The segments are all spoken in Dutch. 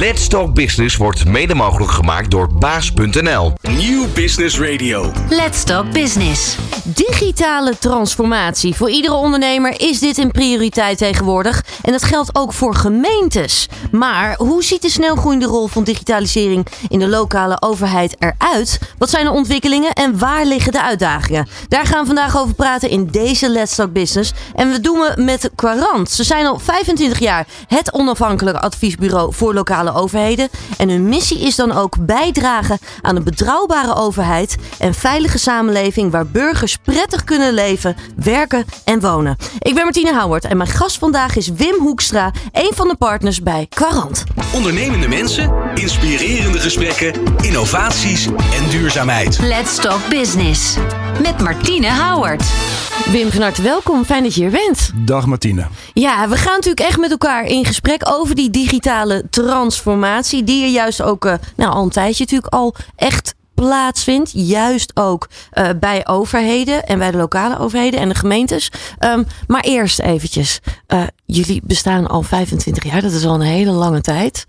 Let's Talk Business wordt mede mogelijk gemaakt door baas.nl. Nieuw Business Radio. Let's Talk Business. Digitale transformatie. Voor iedere ondernemer is dit een prioriteit tegenwoordig. En dat geldt ook voor gemeentes. Maar hoe ziet de snelgroeiende rol van digitalisering in de lokale overheid eruit? Wat zijn de ontwikkelingen en waar liggen de uitdagingen? Daar gaan we vandaag over praten in deze Let's Talk Business. En we doen het met Quarant. Ze zijn al 25 jaar het onafhankelijke adviesbureau voor lokale overheden. En hun missie is dan ook bijdragen aan een betrouwbare overheid en veilige samenleving waar burgers prettig kunnen leven, werken en wonen. Ik ben Martine Houwert en mijn gast vandaag is Wim Hoekstra, een van de partners bij Quarant. Ondernemende mensen, inspirerende gesprekken, innovaties en duurzaamheid. Let's Talk Business. Met Martine Houwert. Wim, van harte welkom. Fijn dat je hier bent. Dag Martine. Ja, we gaan natuurlijk echt met elkaar in gesprek over die digitale transformatie. Die er juist ook uh, nou, al een tijdje natuurlijk al echt plaatsvindt. Juist ook uh, bij overheden en bij de lokale overheden en de gemeentes. Um, maar eerst eventjes. Uh, jullie bestaan al 25 jaar. Dat is al een hele lange tijd.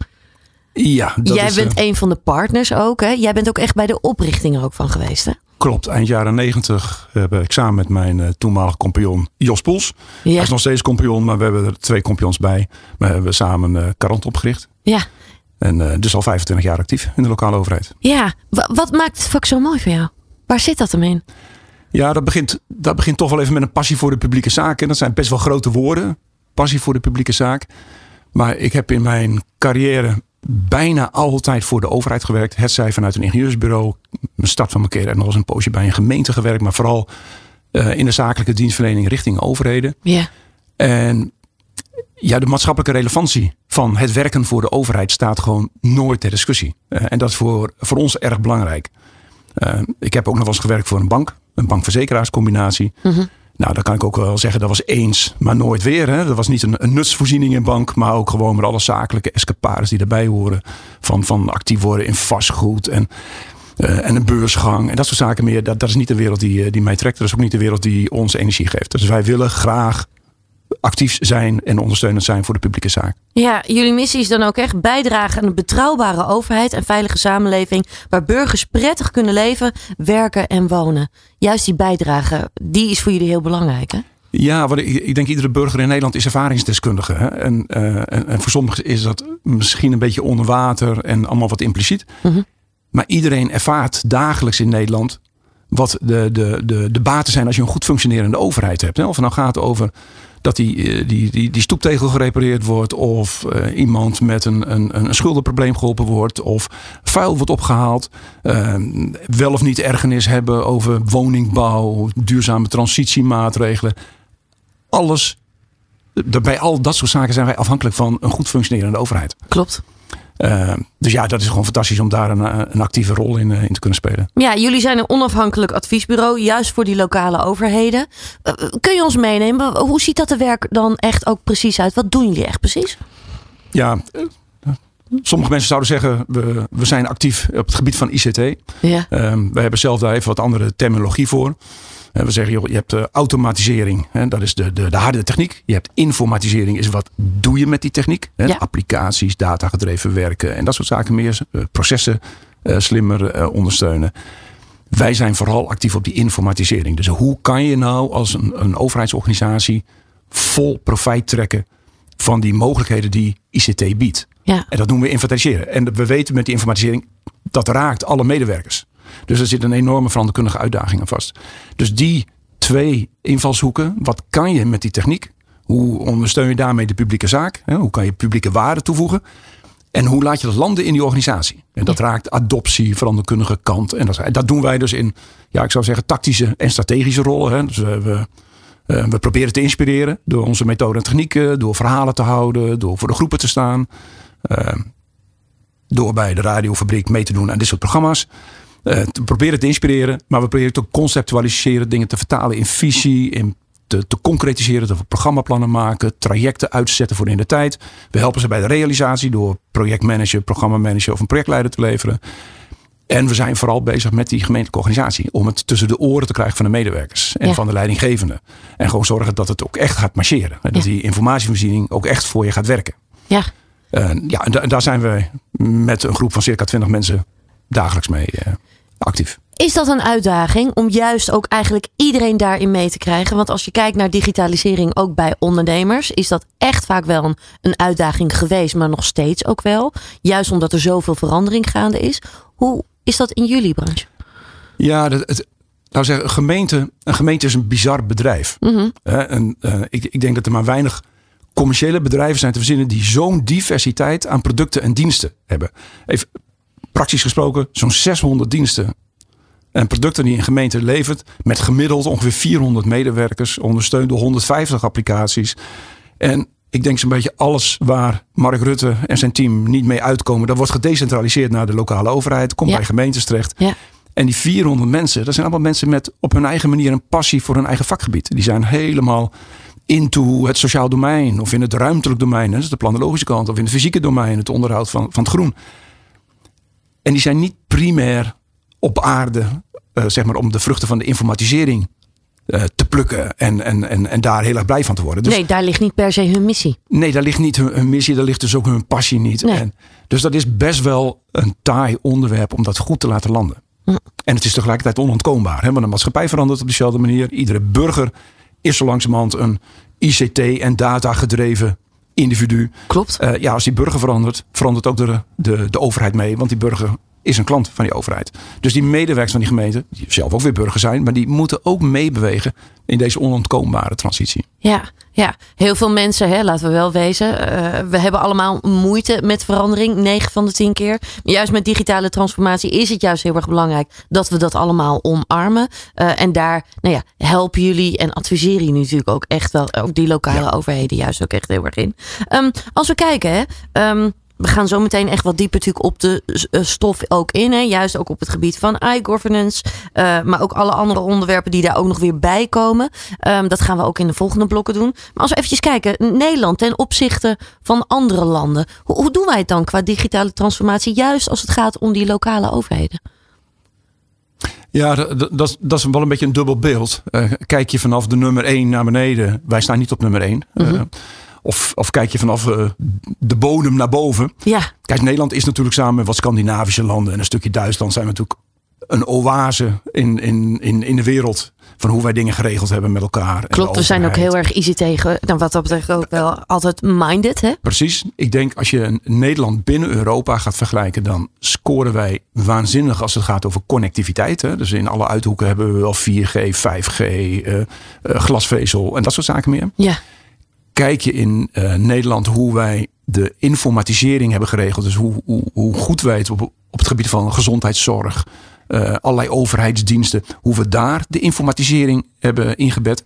Ja, dat Jij is, bent uh, een van de partners ook. Hè? Jij bent ook echt bij de oprichting er ook van geweest. Hè? Klopt, eind jaren negentig heb ik samen met mijn uh, toenmalige compagnon Jos Poels. Ja. Hij is nog steeds compagnon, maar we hebben er twee compagnons bij. We hebben samen uh, Karant opgericht. Ja. En uh, dus al 25 jaar actief in de lokale overheid. Ja, wat maakt het vak zo mooi voor jou? Waar zit dat hem in? Ja, dat begint, dat begint toch wel even met een passie voor de publieke zaak. En dat zijn best wel grote woorden. Passie voor de publieke zaak. Maar ik heb in mijn carrière bijna altijd voor de overheid gewerkt. Het zij vanuit een ingenieursbureau. Mijn start van mijn carrière nog eens een poosje bij een gemeente gewerkt. Maar vooral uh, in de zakelijke dienstverlening richting overheden. Ja. En ja, de maatschappelijke relevantie van het werken voor de overheid staat gewoon nooit ter discussie. Uh, en dat is voor, voor ons erg belangrijk. Uh, ik heb ook nog wel eens gewerkt voor een bank. Een bankverzekeraarscombinatie. Mm -hmm. Nou, dan kan ik ook wel zeggen, dat was eens, maar nooit weer. Hè? Dat was niet een, een nutsvoorziening in bank, maar ook gewoon met alle zakelijke escapades die erbij horen. Van, van actief worden in vastgoed en, uh, en een beursgang en dat soort zaken meer. Dat, dat is niet de wereld die, die mij trekt. Dat is ook niet de wereld die ons energie geeft. Dus wij willen graag actief zijn en ondersteunend zijn voor de publieke zaak. Ja, jullie missie is dan ook echt bijdragen aan een betrouwbare overheid en veilige samenleving waar burgers prettig kunnen leven, werken en wonen. Juist die bijdrage, die is voor jullie heel belangrijk, hè? Ja, want ik, ik denk iedere burger in Nederland is ervaringsdeskundige. Hè? En, uh, en, en, voor sommigen is dat misschien een beetje onder water en allemaal wat impliciet. Mm -hmm. Maar iedereen ervaart dagelijks in Nederland wat de, de, de, de baten zijn als je een goed functionerende overheid hebt. Hè? Of het nou gaat over dat die, die, die, die stoeptegel gerepareerd wordt. Of uh, iemand met een, een, een schuldenprobleem geholpen wordt. Of vuil wordt opgehaald. Uh, wel of niet ergernis hebben over woningbouw. Duurzame transitiemaatregelen. Alles. Bij al dat soort zaken zijn wij afhankelijk van een goed functionerende overheid. Klopt. Uh, dus ja, dat is gewoon fantastisch om daar een, een actieve rol in, uh, in, te kunnen spelen. Ja, jullie zijn een onafhankelijk adviesbureau, juist voor die lokale overheden. Uh, kun je ons meenemen? Hoe ziet dat er werk dan echt ook precies uit? Wat doen jullie echt precies? Ja, sommige mensen zouden zeggen, we, we zijn actief op het gebied van ICT. Ja. we hebben zelf daar even wat andere terminologie voor. We zeggen, joh, je hebt uh, automatisering, hè, dat is de, de, de harde techniek. Je hebt informatisering, is wat doe je met die techniek? Hè? Ja. Applicaties, datagedreven werken en dat soort zaken meer. Uh, processen slimmer ondersteunen. Wij zijn vooral actief op die informatisering. Dus hoe kan je nou als een, een overheidsorganisatie vol profijt trekken van die mogelijkheden die ICT biedt? Ja. En dat noemen we inventariseren. En we weten met die informatisering, dat raakt alle medewerkers. Dus er zit een enorme veranderkundige uitdaging aan vast. Dus die twee invalshoeken. Wat kan je met die techniek? Hoe ondersteun je daarmee de publieke zaak? Hoe kan je publieke waarde toevoegen? En hoe laat je dat landen in die organisatie? En dat raakt adoptie, veranderkundige kant. En dat, dat doen wij dus in, ja, ik zou zeggen, tactische en strategische rollen. Hè. Dus we, we, we proberen te inspireren door onze methode en technieken, door verhalen te houden, door voor de groepen te staan. Uh, door bij de radiofabriek mee te doen aan dit soort programma's. Uh, te proberen te inspireren, maar we proberen te conceptualiseren, dingen te vertalen in visie, in te, te concretiseren, dat we programmaplannen maken, trajecten uitzetten voor in de tijd. We helpen ze bij de realisatie door projectmanager, programmamanager of een projectleider te leveren. En we zijn vooral bezig met die gemeentelijke organisatie. Om het tussen de oren te krijgen van de medewerkers. En Ja. van de leidinggevenden. En gewoon zorgen dat het ook echt gaat marcheren. En dat Ja. die informatievoorziening ook echt voor je gaat werken. Ja. Uh, ja, en, da- en daar zijn we met een groep van circa 20 mensen dagelijks mee eh, actief. Is dat een uitdaging om juist ook eigenlijk iedereen daarin mee te krijgen? Want als je kijkt naar digitalisering ook bij ondernemers, is dat echt vaak wel een, een uitdaging geweest, maar nog steeds ook wel. Juist omdat er zoveel verandering gaande is. Hoe is dat in jullie branche? Ja, dat, het, nou zeggen, een gemeente, een gemeente is een bizar bedrijf. Hè, en, eh, ik, ik denk dat er maar weinig commerciële bedrijven zijn te verzinnen die zo'n diversiteit aan producten en diensten hebben. Even praktisch gesproken, zo'n 600 diensten en producten die een gemeente levert, met gemiddeld ongeveer 400 medewerkers, ondersteund door 150 applicaties. En ik denk zo'n beetje alles waar Mark Rutte en zijn team niet mee uitkomen, dat wordt gedecentraliseerd naar de lokale overheid, komt Ja. bij gemeentes terecht. Ja. En die 400 mensen, dat zijn allemaal mensen met op hun eigen manier een passie voor hun eigen vakgebied. Die zijn helemaal into het sociaal domein of in het ruimtelijk domein, dat is de planologische kant, of in het fysieke domein, het onderhoud van, van het groen. En die zijn niet primair op aarde, eh, zeg maar, om de vruchten van de informatisering eh, te plukken en, en, en, en daar heel erg blij van te worden. Dus nee, daar ligt niet per se hun missie. Nee, daar ligt niet hun, hun missie, daar ligt dus ook hun passie niet. Nee. En, dus dat is best wel een taai onderwerp om dat goed te laten landen. Hm. En het is tegelijkertijd onontkoombaar. Hè? Want de maatschappij verandert op dezelfde manier. Iedere burger is zo langzamerhand een ICT- en data-gedreven individu. Klopt. Eh, ja, als die burger verandert, verandert ook de, de, de overheid mee. Want die burger is een klant van die overheid. Dus die medewerkers van die gemeente, die zelf ook weer burger zijn, maar die moeten ook meebewegen in deze onontkoombare transitie. Ja, ja, heel veel mensen, hè, laten we wel wezen. eh, we hebben allemaal moeite met verandering, 9 van de 10 keer. Maar juist met digitale transformatie is het juist heel erg belangrijk dat we dat allemaal omarmen. Eh, en daar nou ja, helpen jullie en adviseren jullie natuurlijk ook echt wel, ook die lokale overheden juist ook echt heel erg in. Ehm, als we kijken, hè, ehm, we gaan zo meteen echt wat dieper natuurlijk op de eh, stof ook in. Hè? Juist ook op het gebied van i-governance. eh, maar ook alle andere onderwerpen die daar ook nog weer bij komen. Ehm, dat gaan we ook in de volgende blokken doen. Maar als we eventjes kijken. Nederland ten opzichte van andere landen. Hoe, hoe doen wij het dan qua digitale transformatie? Juist als het gaat om die lokale overheden. Ja, dat, dat, dat is- dat is wel een beetje een dubbel beeld. Eh, kijk je vanaf de nummer 1 naar beneden. Wij staan niet op nummer 1. Of, of kijk je vanaf eh, de bodem naar boven. Ja, Kijk, Nederland is natuurlijk samen met wat Scandinavische landen en een stukje Duitsland zijn we natuurlijk een oase in, in, in, in de wereld van hoe wij dingen geregeld hebben met elkaar. klopt. We zijn ook heel erg easy tegen. Nou, wat dat betreft ook wel altijd minded. Hè? Precies. Ik denk als je Nederland binnen Europa gaat vergelijken, dan scoren wij waanzinnig als het gaat over connectiviteit. Hè. Dus in alle uithoeken hebben we wel 4G, 5G, eh, eh, glasvezel en dat soort zaken meer. Ja, Kijk je in eh, Nederland hoe wij de informatisering hebben geregeld. Dus hoe, hoe, hoe goed wij het op, op het gebied van gezondheidszorg, eh, allerlei overheidsdiensten, hoe we daar de informatisering hebben ingebed.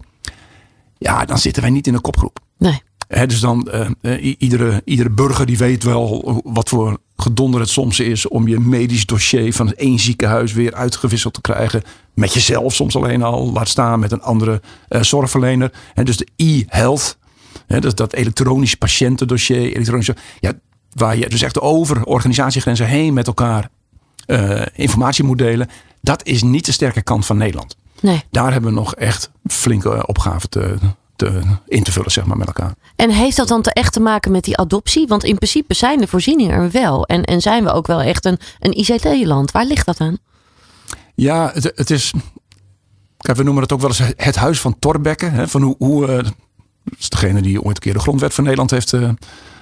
Ja, dan zitten wij niet in een kopgroep. nee. Dus dan, eh, iedere, iedere burger die weet wel wat voor gedonder het soms is om je medisch dossier van één ziekenhuis weer uitgewisseld te krijgen. Met jezelf soms alleen al, laat staan met een andere zorgverlener. Hè, dus de e-health, hè, dat, dat elektronisch patiëntendossier, elektronisch, ja, waar je dus echt over organisatiegrenzen heen met elkaar eh, informatie moet delen. Dat is niet de sterke kant van Nederland. nee. Daar hebben we nog echt flinke opgaven te, te, in te vullen zeg maar, met elkaar. En heeft dat dan te echt te maken met die adoptie? Want in principe zijn de voorzieningen er wel. En, en zijn we ook wel echt een, een ICT-land. Waar ligt dat aan? Ja, het, het is. Kijk, we noemen het ook wel eens het huis van Torbekke. Hè, van hoe, hoe eh, dat is degene die ooit een keer de grondwet van Nederland heeft eh,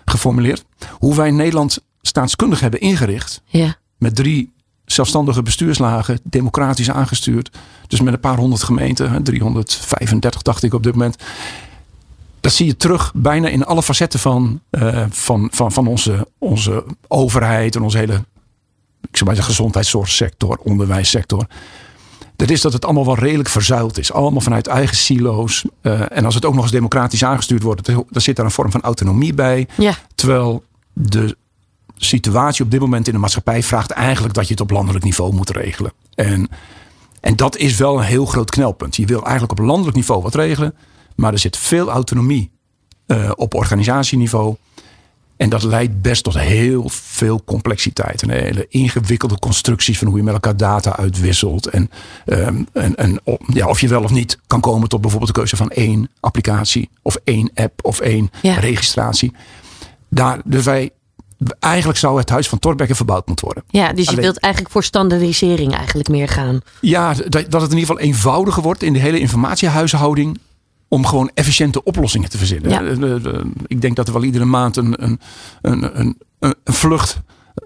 geformuleerd. Hoe wij Nederland staatskundig hebben ingericht. Ja, Met drie zelfstandige bestuurslagen, democratisch aangestuurd. Dus met een paar honderd gemeenten, hè, 335 dacht ik op dit moment. Dat zie je terug bijna in alle facetten van, eh, van, van, van onze, onze overheid en onze hele ik zou maar zeggen, gezondheidszorgsector, onderwijssector. Dat is dat het allemaal wel redelijk verzuild is. Allemaal vanuit eigen silo's. Eh, en als het ook nog eens democratisch aangestuurd wordt, dan zit daar een vorm van autonomie bij. ja, Terwijl de situatie op dit moment in de maatschappij vraagt eigenlijk dat je het op landelijk niveau moet regelen. En, en dat is wel een heel groot knelpunt. Je wil eigenlijk op landelijk niveau wat regelen, maar er zit veel autonomie eh, op organisatieniveau. En dat leidt best tot heel veel complexiteit. En hele ingewikkelde constructies van hoe je met elkaar data uitwisselt. En, ehm, en, en of- ja, of je wel of niet kan komen tot bijvoorbeeld de keuze van één applicatie. Of één app of één Ja. registratie. Daar, dus wij, eigenlijk zou het huis van Torbekke verbouwd moeten worden. Ja, dus je wilt eigenlijk voor standaardisering eigenlijk meer gaan. Ja, dat, dat het in ieder geval eenvoudiger wordt in de hele informatiehuishouding. Om gewoon efficiënte oplossingen te verzinnen. Ja. De- de- de- ik denk dat er wel iedere maand een, een, een, een, vlucht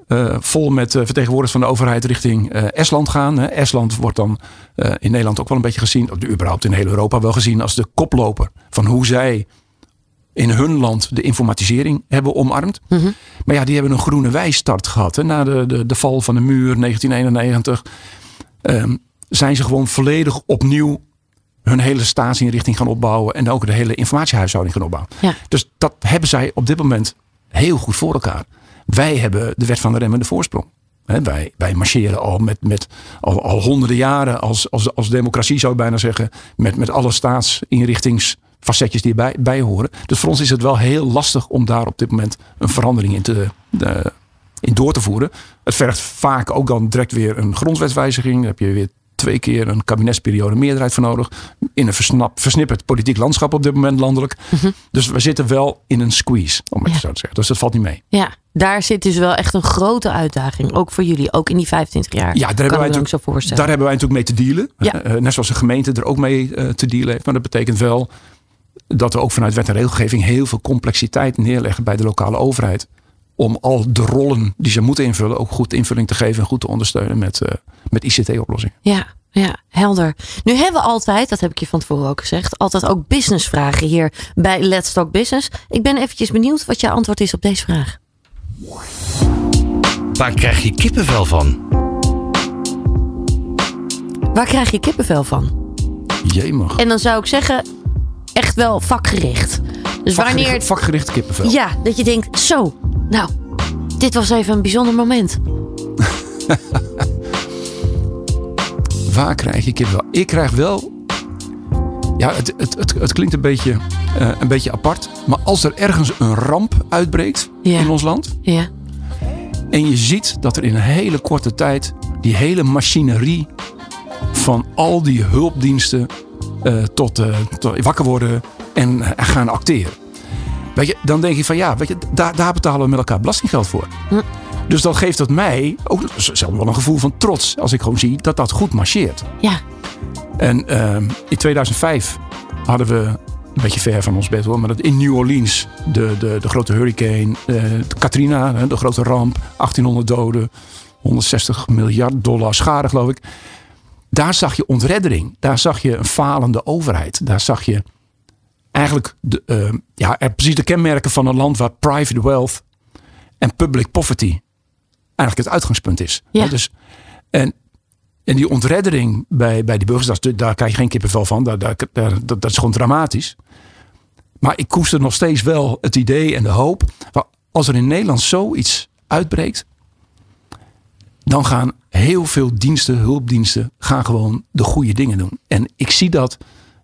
eh, vol met eh, vertegenwoordigers van de overheid richting eh, Estland gaan. Hè. Estland wordt dan eh, in Nederland ook wel een beetje gezien, of überhaupt in heel Europa wel gezien als de koploper van hoe zij in hun land de informatisering hebben omarmd. Maar ja, die hebben een groene wijstart gehad. Hè. Na de, de, de val van de muur 1991 ehm, zijn ze gewoon volledig opnieuw hun hele staatsinrichting gaan opbouwen. En ook de hele informatiehuishouding gaan opbouwen. Ja. Dus dat hebben zij op dit moment heel goed voor elkaar. Wij hebben de wet van de remmende voorsprong. Hè, wij, wij marcheren al met, met al, al honderden jaren als, als, als democratie zou ik bijna zeggen. Met, met alle staatsinrichtingsfacetjes die erbij bij horen. Dus voor ons is het wel heel lastig om daar op dit moment een verandering in, te, de, in door te voeren. Het vergt vaak ook dan direct weer een grondwetswijziging. Daar heb je weer twee keer een kabinetsperiode meerderheid voor nodig. In een versnap, versnipperd politiek landschap op dit moment landelijk. Dus we zitten wel in een squeeze, om het Ja. zo te zeggen. Dus dat valt niet mee. Ja, daar zit dus wel echt een grote uitdaging. Ook voor jullie, ook in die 25 jaar. Ja, daar hebben, wij natuurlijk, zo daar hebben wij natuurlijk mee te dealen. Ja. Eh, net zoals de gemeente er ook mee eh, te dealen heeft. Maar dat betekent wel dat we ook vanuit wet en regelgeving heel veel complexiteit neerleggen bij de lokale overheid. Om al de rollen die ze moeten invullen ook goed invulling te geven en goed te ondersteunen met, eh, met ICT-oplossingen. Ja, ja, helder. Nu hebben we altijd, dat heb ik je van tevoren ook gezegd, altijd ook businessvragen hier bij Let's Talk Business. Ik ben eventjes benieuwd wat jouw antwoord is op deze vraag. Waar krijg je kippenvel van? Waar krijg je kippenvel van? Jemig. En dan zou ik zeggen, echt wel vakgericht. Dus wanneer Vakgericht, het, vakgericht kippenvel. ja, dat je denkt, zo, nou, dit was even een bijzonder moment. Waar krijg je kippenvel? Ik krijg wel. Ja, het, het, het, het klinkt een beetje, eh, een beetje apart. Maar als er ergens een ramp uitbreekt Ja. in ons land. Ja, En je ziet dat er in een hele korte tijd die hele machinerie van al die hulpdiensten eh, tot, eh, tot wakker worden en gaan acteren. Weet je, dan denk je van ja, weet je, daar, daar betalen we met elkaar belastinggeld voor. Hm. Dus dat geeft het mij ook zelf wel een gevoel van trots als ik gewoon zie dat dat goed marcheert. ja, En ehm, in 2005 hadden we, een beetje ver van ons bed hoor, maar dat in New Orleans, de, de, de grote hurricane, eh, Katrina, de grote ramp, 1800 doden, 160 miljard dollar schade geloof ik. Daar zag je ontreddering. Daar zag je een falende overheid. Daar zag je eigenlijk de, ehm, ja, er- precies de kenmerken van een land waar private wealth en public poverty eigenlijk het uitgangspunt is. Ja. Dus, en en die ontreddering bij, bij die burgers, daar krijg je geen kippenvel van. Daar, daar, daar- dat, dat is gewoon dramatisch. Maar ik koester nog steeds wel het idee en de hoop. Als er in Nederland zoiets uitbreekt. Dan gaan heel veel diensten, hulpdiensten, gaan gewoon de goede dingen doen. En ik zie dat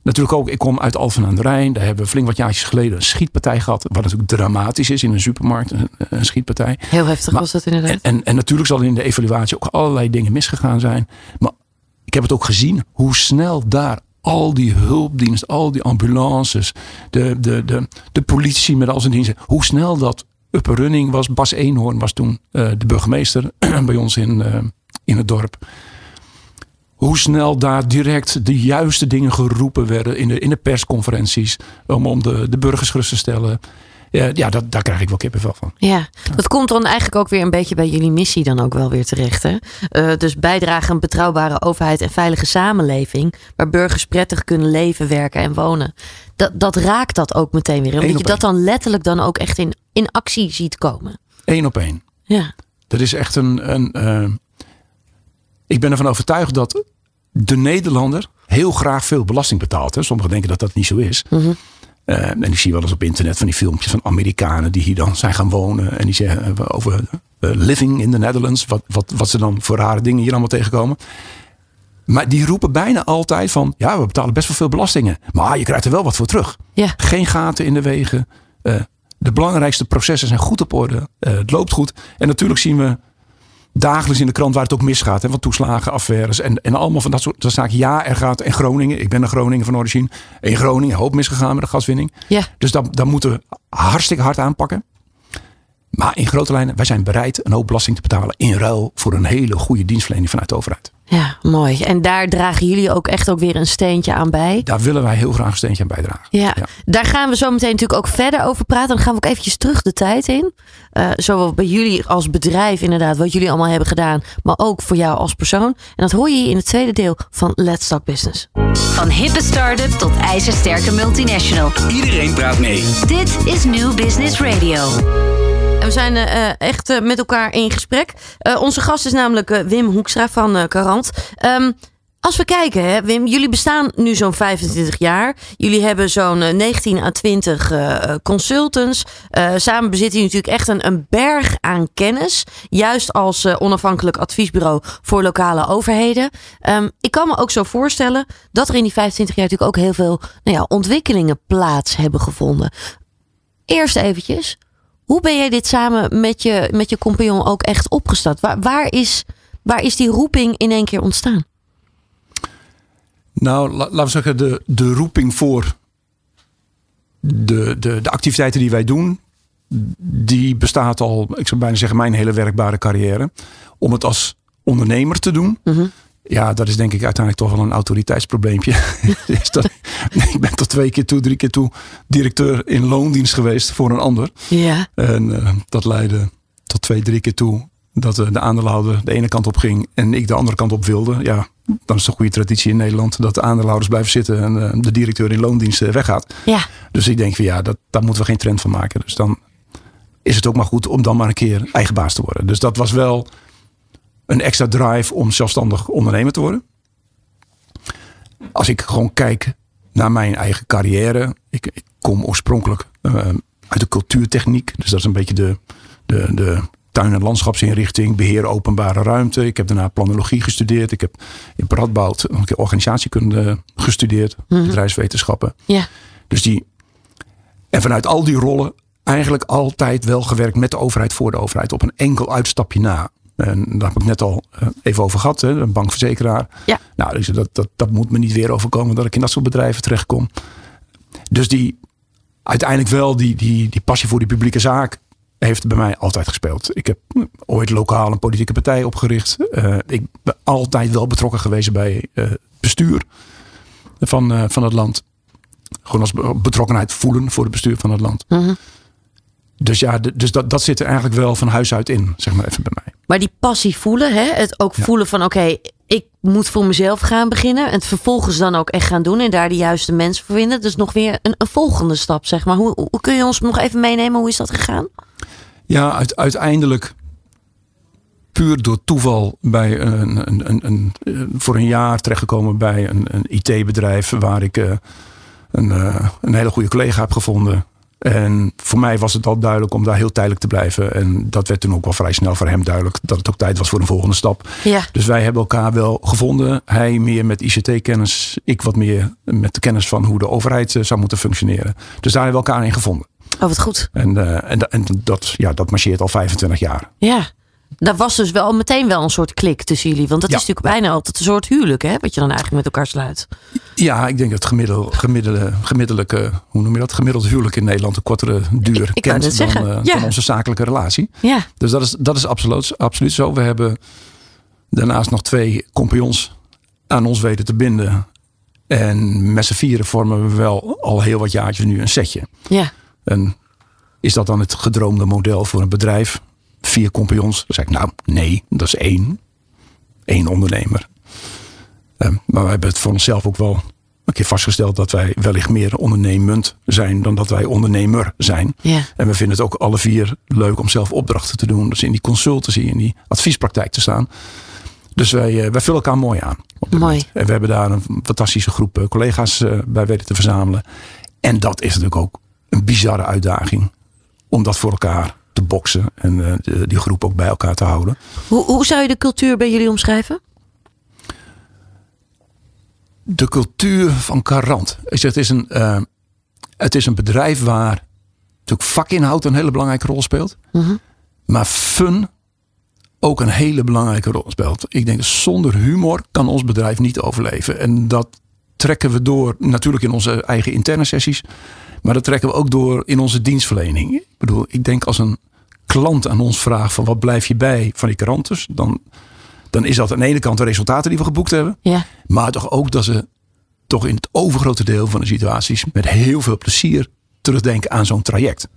natuurlijk ook. Ik kom uit Alphen aan de Rijn. Daar hebben we flink wat jaartjes geleden een schietpartij gehad. Wat natuurlijk dramatisch is in een supermarkt, een, een schietpartij. heel heftig Maar- was dat inderdaad. En, en, en natuurlijk zal in de evaluatie ook allerlei dingen misgegaan zijn. Maar ik heb het ook gezien hoe snel daar al die hulpdiensten, al die ambulances, de, de, de, de politie met al zijn diensten, hoe snel dat up running was. Bas Eenhoorn was toen eh, de burgemeester bij ons in, eh, in het dorp. Hoe snel daar direct de juiste dingen geroepen werden in de, in de persconferenties. Om, om de, de burgers gerust te stellen. Ja, ja dat, daar krijg ik wel kippenvel van. Ja, dat komt dan eigenlijk ook weer een beetje bij jullie missie dan ook wel weer terecht. Hè? Eh, dus bijdragen aan een betrouwbare overheid en veilige samenleving. Waar burgers prettig kunnen leven, werken en wonen. Dat, dat raakt dat ook meteen weer. Omdat je dat dan letterlijk dan ook echt in, in actie ziet komen. Eén op één. Ja, Dat is echt een. een eh, ik ben ervan overtuigd dat de Nederlander heel graag veel belasting betaalt. Hè. Sommigen denken dat dat niet zo is. Eh, en ik zie wel eens op internet van die filmpjes van Amerikanen die hier dan zijn gaan wonen. En die zeggen eh, over eh, living in the Netherlands. Wat, wat, wat ze dan voor rare dingen hier allemaal tegenkomen. Maar die roepen bijna altijd van ja, we betalen best wel veel belastingen. Maar je krijgt er wel wat voor terug. ja, Geen gaten in de wegen. De belangrijkste processen zijn goed op orde. Het loopt goed. En natuurlijk zien we dagelijks in de krant waar het ook misgaat. Hè, van toeslagen, affaires en, en allemaal van dat soort dat zaken. Ja, er gaat in Groningen. Ik ben een Groningen van origine. In Groningen hoop misgegaan met de gaswinning. ja. Dus dat, dat moeten we hartstikke hard aanpakken. Maar in grote lijnen, wij zijn bereid een hoop belasting te betalen in ruil voor een hele goede dienstverlening vanuit de overheid. Ja, mooi. En daar dragen jullie ook echt ook weer een steentje aan bij. Daar willen wij heel graag een steentje aan bijdragen. Ja, daar gaan we zo meteen natuurlijk ook verder over praten. Dan gaan we ook eventjes terug de tijd in. Uh, zowel bij jullie als bedrijf inderdaad, wat jullie allemaal hebben gedaan. Maar ook voor jou als persoon. En dat hoor je hier in het tweede deel van Let's Talk Business. Van hippe start-up tot ijzersterke multinational. Iedereen praat mee. Dit is New Business Radio. We zijn uh, echt uh, met elkaar in gesprek. Onze gast is namelijk Wim Hoekstra van Carant. Um, als we kijken, hè, Wim, jullie bestaan nu zo'n 25 jaar. Jullie hebben zo'n 19 à 20 uh, consultants. Samen bezitten jullie natuurlijk echt een, een berg aan kennis. Juist als onafhankelijk adviesbureau voor lokale overheden. Um, ik kan me ook zo voorstellen dat er in die 25 jaar natuurlijk ook heel veel nou ja, ontwikkelingen plaats hebben gevonden. Eerst eventjes, hoe ben jij dit samen met je, met je compagnon ook echt opgestart? Waar, waar, is, waar is die roeping in één keer ontstaan? Nou, laten we zeggen, de, de roeping voor de, de, de activiteiten die wij doen, die bestaat al, ik zou bijna zeggen, mijn hele werkbare carrière. Om het als ondernemer te doen. Mm-hmm. Ja, dat is denk ik uiteindelijk toch wel een autoriteitsprobleempje. ik ben tot twee keer toe, drie keer toe directeur in loondienst geweest voor een ander. Ja. En uh, dat leidde tot twee, drie keer toe dat de aandeelhouder de ene kant op ging en ik de andere kant op wilde. Ja, dan is het een goede traditie in Nederland dat de aandeelhouders blijven zitten en uh, de directeur in loondienst weggaat. Ja. Dus ik denk van ja, dat, daar moeten we geen trend van maken. Dus dan is het ook maar goed om dan maar een keer eigen baas te worden. Dus dat was wel een extra drive om zelfstandig ondernemer te worden. Als ik gewoon kijk naar mijn eigen carrière. Ik, ik kom oorspronkelijk uh, uit de cultuurtechniek. Dus dat is een beetje de, de, de tuin- en landschapsinrichting, beheer openbare ruimte. Ik heb daarna planologie gestudeerd. Ik heb in Radboud een keer organisatiekunde gestudeerd, mm-hmm. bedrijfswetenschappen. Ja. Dus die, en vanuit al die rollen eigenlijk altijd wel gewerkt met de overheid voor de overheid. Op een enkel uitstapje na. En daar heb ik net al eh, even over gehad, hè, een bankverzekeraar. Ja. Nou, dus dat, dat, dat moet me niet weer overkomen dat ik in dat soort bedrijven terechtkom. Dus die, uiteindelijk wel die, die, die passie voor die publieke zaak heeft bij mij altijd gespeeld. Ik heb ooit lokaal een politieke partij opgericht. Uh, ik ben altijd wel betrokken geweest bij uh, bestuur van, uh, van het land. Gewoon als betrokkenheid voelen voor het bestuur van het land. Mm-hmm. Dus ja, dus dat, dat zit er eigenlijk wel van huis uit in, zeg maar even bij mij. Maar die passie voelen, hè? het ook ja. voelen van oké, okay, ik moet voor mezelf gaan beginnen. En het vervolgens dan ook echt gaan doen en daar de juiste mensen voor vinden. Dus nog weer een, een volgende stap, zeg maar. Hoe, hoe kun je ons nog even meenemen? Hoe is dat gegaan? Ja, uit, uiteindelijk puur door toeval bij een, een, een, voor een jaar terechtgekomen bij een, een IT-bedrijf waar ik een, uh, een hele goede collega heb gevonden. En voor mij was het al duidelijk om daar heel tijdelijk te blijven. En dat werd toen ook wel vrij snel voor hem duidelijk dat het ook tijd was voor een volgende stap. Ja. Dus wij hebben elkaar wel gevonden. Hij meer met ICT-kennis, ik wat meer met de kennis van hoe de overheid zou moeten functioneren. Dus daar hebben we elkaar in gevonden. Oh, wat goed. En, uh, en, en dat, ja, dat marcheert al 25 jaar. Ja. Dat was dus wel meteen wel een soort klik tussen jullie. Want dat ja. is natuurlijk bijna altijd een soort huwelijk, hè? Wat je dan eigenlijk met elkaar sluit. Ja, ik denk dat gemiddelde, gemiddelde, gemiddelde hoe noem je dat? Gemiddeld huwelijk in Nederland een kortere duur ik, ik kent dan, uh, ja. dan onze zakelijke relatie. Ja. Dus dat is, dat is absoluut, absoluut zo. We hebben daarnaast nog twee compagnons aan ons weten te binden. En met z'n vieren vormen we wel al heel wat jaartjes nu een setje. Ja. En is dat dan het gedroomde model voor een bedrijf? Vier compagnons? Dan zeg ik, nou nee, dat is één. Eén ondernemer. Um, maar we hebben het voor onszelf ook wel een keer vastgesteld dat wij wellicht meer ondernemend zijn dan dat wij ondernemer zijn. Ja. En we vinden het ook alle vier leuk om zelf opdrachten te doen. Dus in die consultancy, in die adviespraktijk te staan. Dus wij, wij vullen elkaar mooi aan. Mooi. En we hebben daar een fantastische groep collega's bij weten te verzamelen. En dat is natuurlijk ook een bizarre uitdaging om dat voor elkaar te boksen en uh, die groep ook bij elkaar te houden. Hoe, hoe zou je de cultuur bij jullie omschrijven? De cultuur van Carant. Ik zeg, het, is een, uh, het is een bedrijf waar natuurlijk vakinhoud een hele belangrijke rol speelt. Mm-hmm. Maar fun ook een hele belangrijke rol speelt. Ik denk zonder humor kan ons bedrijf niet overleven. En dat trekken we door natuurlijk in onze eigen interne sessies. Maar dat trekken we ook door in onze dienstverlening. Ik bedoel, ik denk als een klant aan ons vraagt van wat blijf je bij van die kranten, dan, dan is dat aan de ene kant de resultaten die we geboekt hebben. Ja. Maar toch ook dat ze toch in het overgrote deel van de situaties met heel veel plezier terugdenken aan zo'n traject.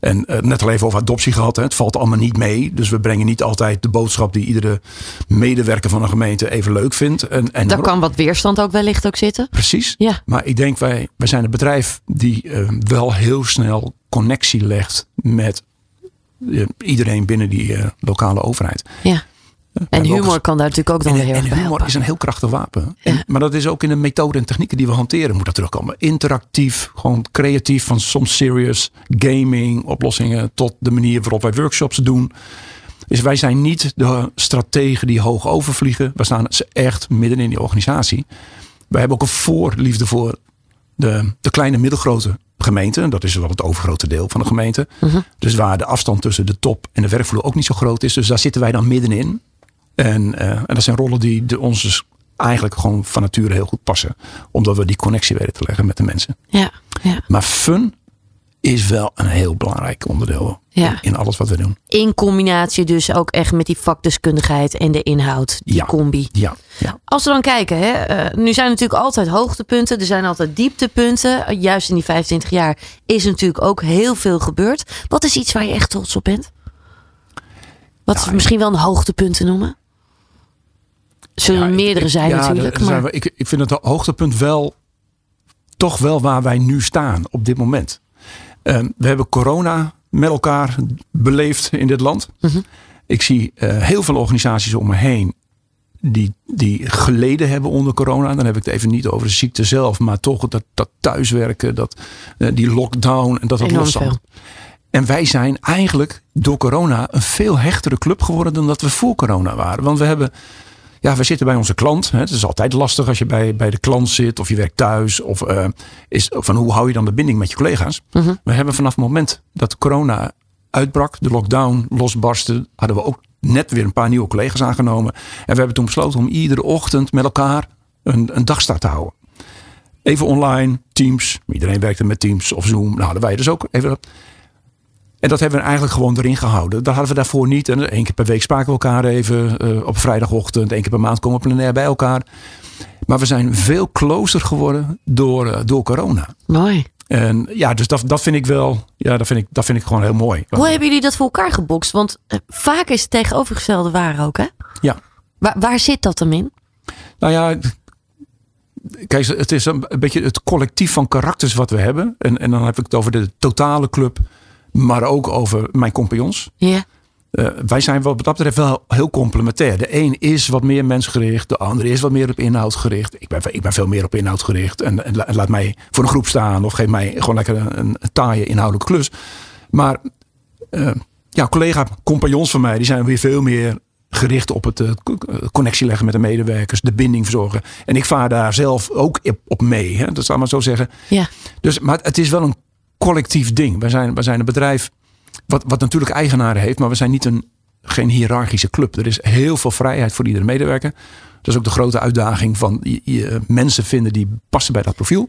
En uh, net al even over adoptie gehad. Hè. Het valt allemaal niet mee. Dus we brengen niet altijd de boodschap die iedere medewerker van een gemeente even leuk vindt. En, en Daar kan wat weerstand ook wellicht ook zitten. Precies. Ja. Maar ik denk wij, wij zijn een bedrijf die uh, wel heel snel connectie legt met uh, iedereen binnen die lokale overheid. Ja. En humor kan daar natuurlijk ook dan en, En humor helpen. is een heel krachtig wapen. Ja. Maar dat is ook in de methode en technieken die we hanteren moet dat terugkomen. Interactief, gewoon creatief, van soms serious, gaming, oplossingen, tot de manier waarop wij workshops doen. Dus wij zijn niet de strategen die hoog overvliegen. We staan echt midden in die organisatie. Wij hebben ook een voorliefde voor de, de kleine middelgrote gemeente. Dat is wel het overgrote deel van de gemeente. Mhm. Dus waar de afstand tussen de top en de werkvloer ook niet zo groot is. Dus daar zitten wij dan middenin. En, uh, en dat zijn rollen die de, ons dus eigenlijk gewoon van nature heel goed passen. Omdat we die connectie weten te leggen met de mensen. Ja, ja. Maar fun is wel een heel belangrijk onderdeel Ja. in, alles wat we doen. In combinatie dus ook echt met die vakdeskundigheid en de inhoud. Die Ja. combi. Ja, ja. Als we dan kijken, hè, uh, nu zijn natuurlijk altijd hoogtepunten, er zijn altijd dieptepunten. Juist in die 25 jaar is natuurlijk ook heel veel gebeurd. Wat is iets waar je echt trots op bent? Wat is misschien wel een hoogtepunt te noemen? Zullen er Ja, meerdere ik- zijn ja, natuurlijk. Maar, we- ik, ik vind het hoogtepunt wel toch wel waar wij nu staan op dit moment. Um, we hebben corona met elkaar beleefd in dit land. Mhm. Ik zie uh, heel veel organisaties om me heen die, die geleden hebben onder corona. Dan heb ik het even niet over de ziekte zelf, maar toch dat, dat thuiswerken, dat, uh, die lockdown en dat dat veel. En wij zijn eigenlijk door corona een veel hechtere club geworden dan dat we voor corona waren. Want we hebben, ja, we zitten bij onze klant. Hè. Het is altijd lastig als je bij, bij de klant zit of je werkt thuis. Of uh, is, van hoe hou je dan de binding met je collega's? Mhm. We hebben vanaf het moment dat corona uitbrak, de lockdown losbarstte, hadden we ook net weer een paar nieuwe collega's aangenomen. En we hebben toen besloten om iedere ochtend met elkaar een, een dagstart te houden. Even online, Teams. Iedereen werkte met Teams of Zoom. Nou, hadden wij dus ook even. En dat hebben we eigenlijk gewoon erin gehouden. Dat hadden we daarvoor niet. En één keer per week spraken we elkaar even uh, op vrijdagochtend. Eén keer per maand komen we plenair bij elkaar. Maar we zijn veel closer geworden door, uh, door corona. Mooi. En ja, dus dat, dat vind ik wel. Ja, dat vind ik, dat vind ik gewoon heel mooi. Hoe hebben jullie dat voor elkaar gebokst? Want uh, vaak is het tegenovergestelde waar ook, hè? Ja. Waar, waar zit dat dan in? Nou ja, kijk, het is een, een beetje het collectief van karakters wat we hebben. En, en dan heb ik het over de totale club, maar ook over mijn compagnons. Ja. Uh, wij zijn wat dat betreft wel heel complementair. De een is wat meer mensgericht, de ander is wat meer op inhoud gericht. Ik ben, ik ben veel meer op inhoud gericht. En, en, en laat mij voor een groep staan of geef mij gewoon lekker een, een taaie inhoudelijke klus. Maar uh, ja, collega, compagnons van mij, die zijn weer veel meer gericht op het uh, connectie leggen met de medewerkers, de binding verzorgen. En ik vaar daar zelf ook op mee. Hè? Dat ik maar zo zeggen. Ja. Dus, maar het is wel een collectief ding. Wij zijn, wij zijn een bedrijf wat, wat natuurlijk eigenaren heeft, maar we zijn niet een, geen hiërarchische club. Er is heel veel vrijheid voor iedere medewerker. Dat is ook de grote uitdaging van je, je, mensen vinden die passen bij dat profiel.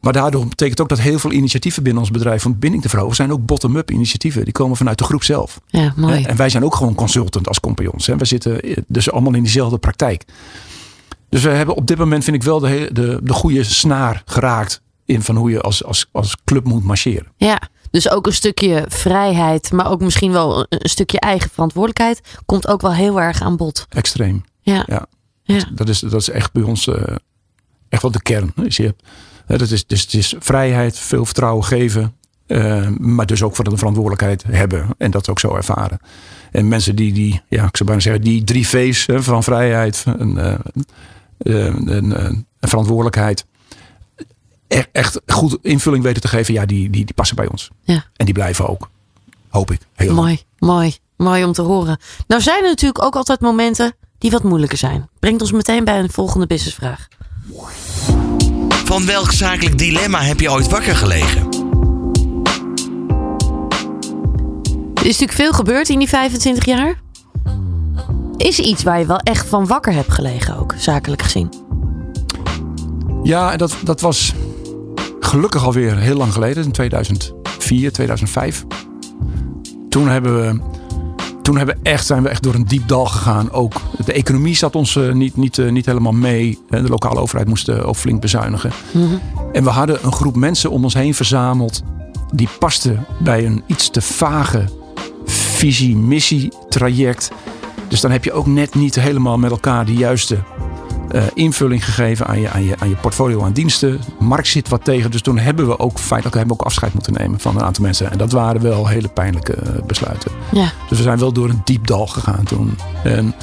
Maar daardoor betekent ook dat heel veel initiatieven binnen ons bedrijf van binding te verhogen zijn ook bottom-up initiatieven. Die komen vanuit de groep zelf. Ja, mooi. En wij zijn ook gewoon consultant als compagnons. We zitten dus allemaal in diezelfde praktijk. Dus we hebben op dit moment vind ik wel de, de, de goede snaar geraakt in van hoe je als, als, als club moet marcheren. Ja, dus ook een stukje vrijheid, maar ook misschien wel een stukje eigen verantwoordelijkheid komt ook wel heel erg aan bod. Extreem. Ja. ja. ja. Dat, is, dat is echt bij ons uh, echt wel de kern. Dus je hebt, uh, dat is, dus het is vrijheid, veel vertrouwen geven, uh, maar dus ook voor de verantwoordelijkheid hebben en dat ook zo ervaren. En mensen die, die ja, ik zou bijna zeggen, die drie V's hè, van vrijheid en, en, en verantwoordelijkheid echt goed invulling weten te geven, ja, die, die, die passen bij ons. Ja. En die blijven ook, hoop ik. Heel mooi, lang. mooi, mooi om te horen. Nou zijn er natuurlijk ook altijd momenten die wat moeilijker zijn. Brengt ons meteen bij een volgende businessvraag. Van welk zakelijk dilemma heb je ooit wakker gelegen? Er is natuurlijk veel gebeurd in die 25 jaar. Is iets waar je wel echt van wakker hebt gelegen ook, zakelijk gezien? Ja, dat, dat was gelukkig alweer heel lang geleden, in 2004, 2005. toen hebben we. Toen hebben we echt, zijn we echt door een diep dal gegaan. Ook de economie zat ons eh, niet, niet, eh, niet helemaal mee. Eh, De lokale overheid moest ook flink bezuinigen. En we hadden een groep mensen om ons heen verzameld. Die paste bij een iets te vage visie, missie, traject. Dus dan heb je ook net niet helemaal met elkaar de juiste eh, invulling gegeven aan je, aan, je, aan je portfolio aan diensten. Markt zit wat tegen. Dus toen hebben we ook feitelijk hebben we ook afscheid moeten nemen van een aantal mensen. En dat waren wel hele pijnlijke eh, besluiten. Ja. Dus we zijn wel door een diep dal gegaan toen. En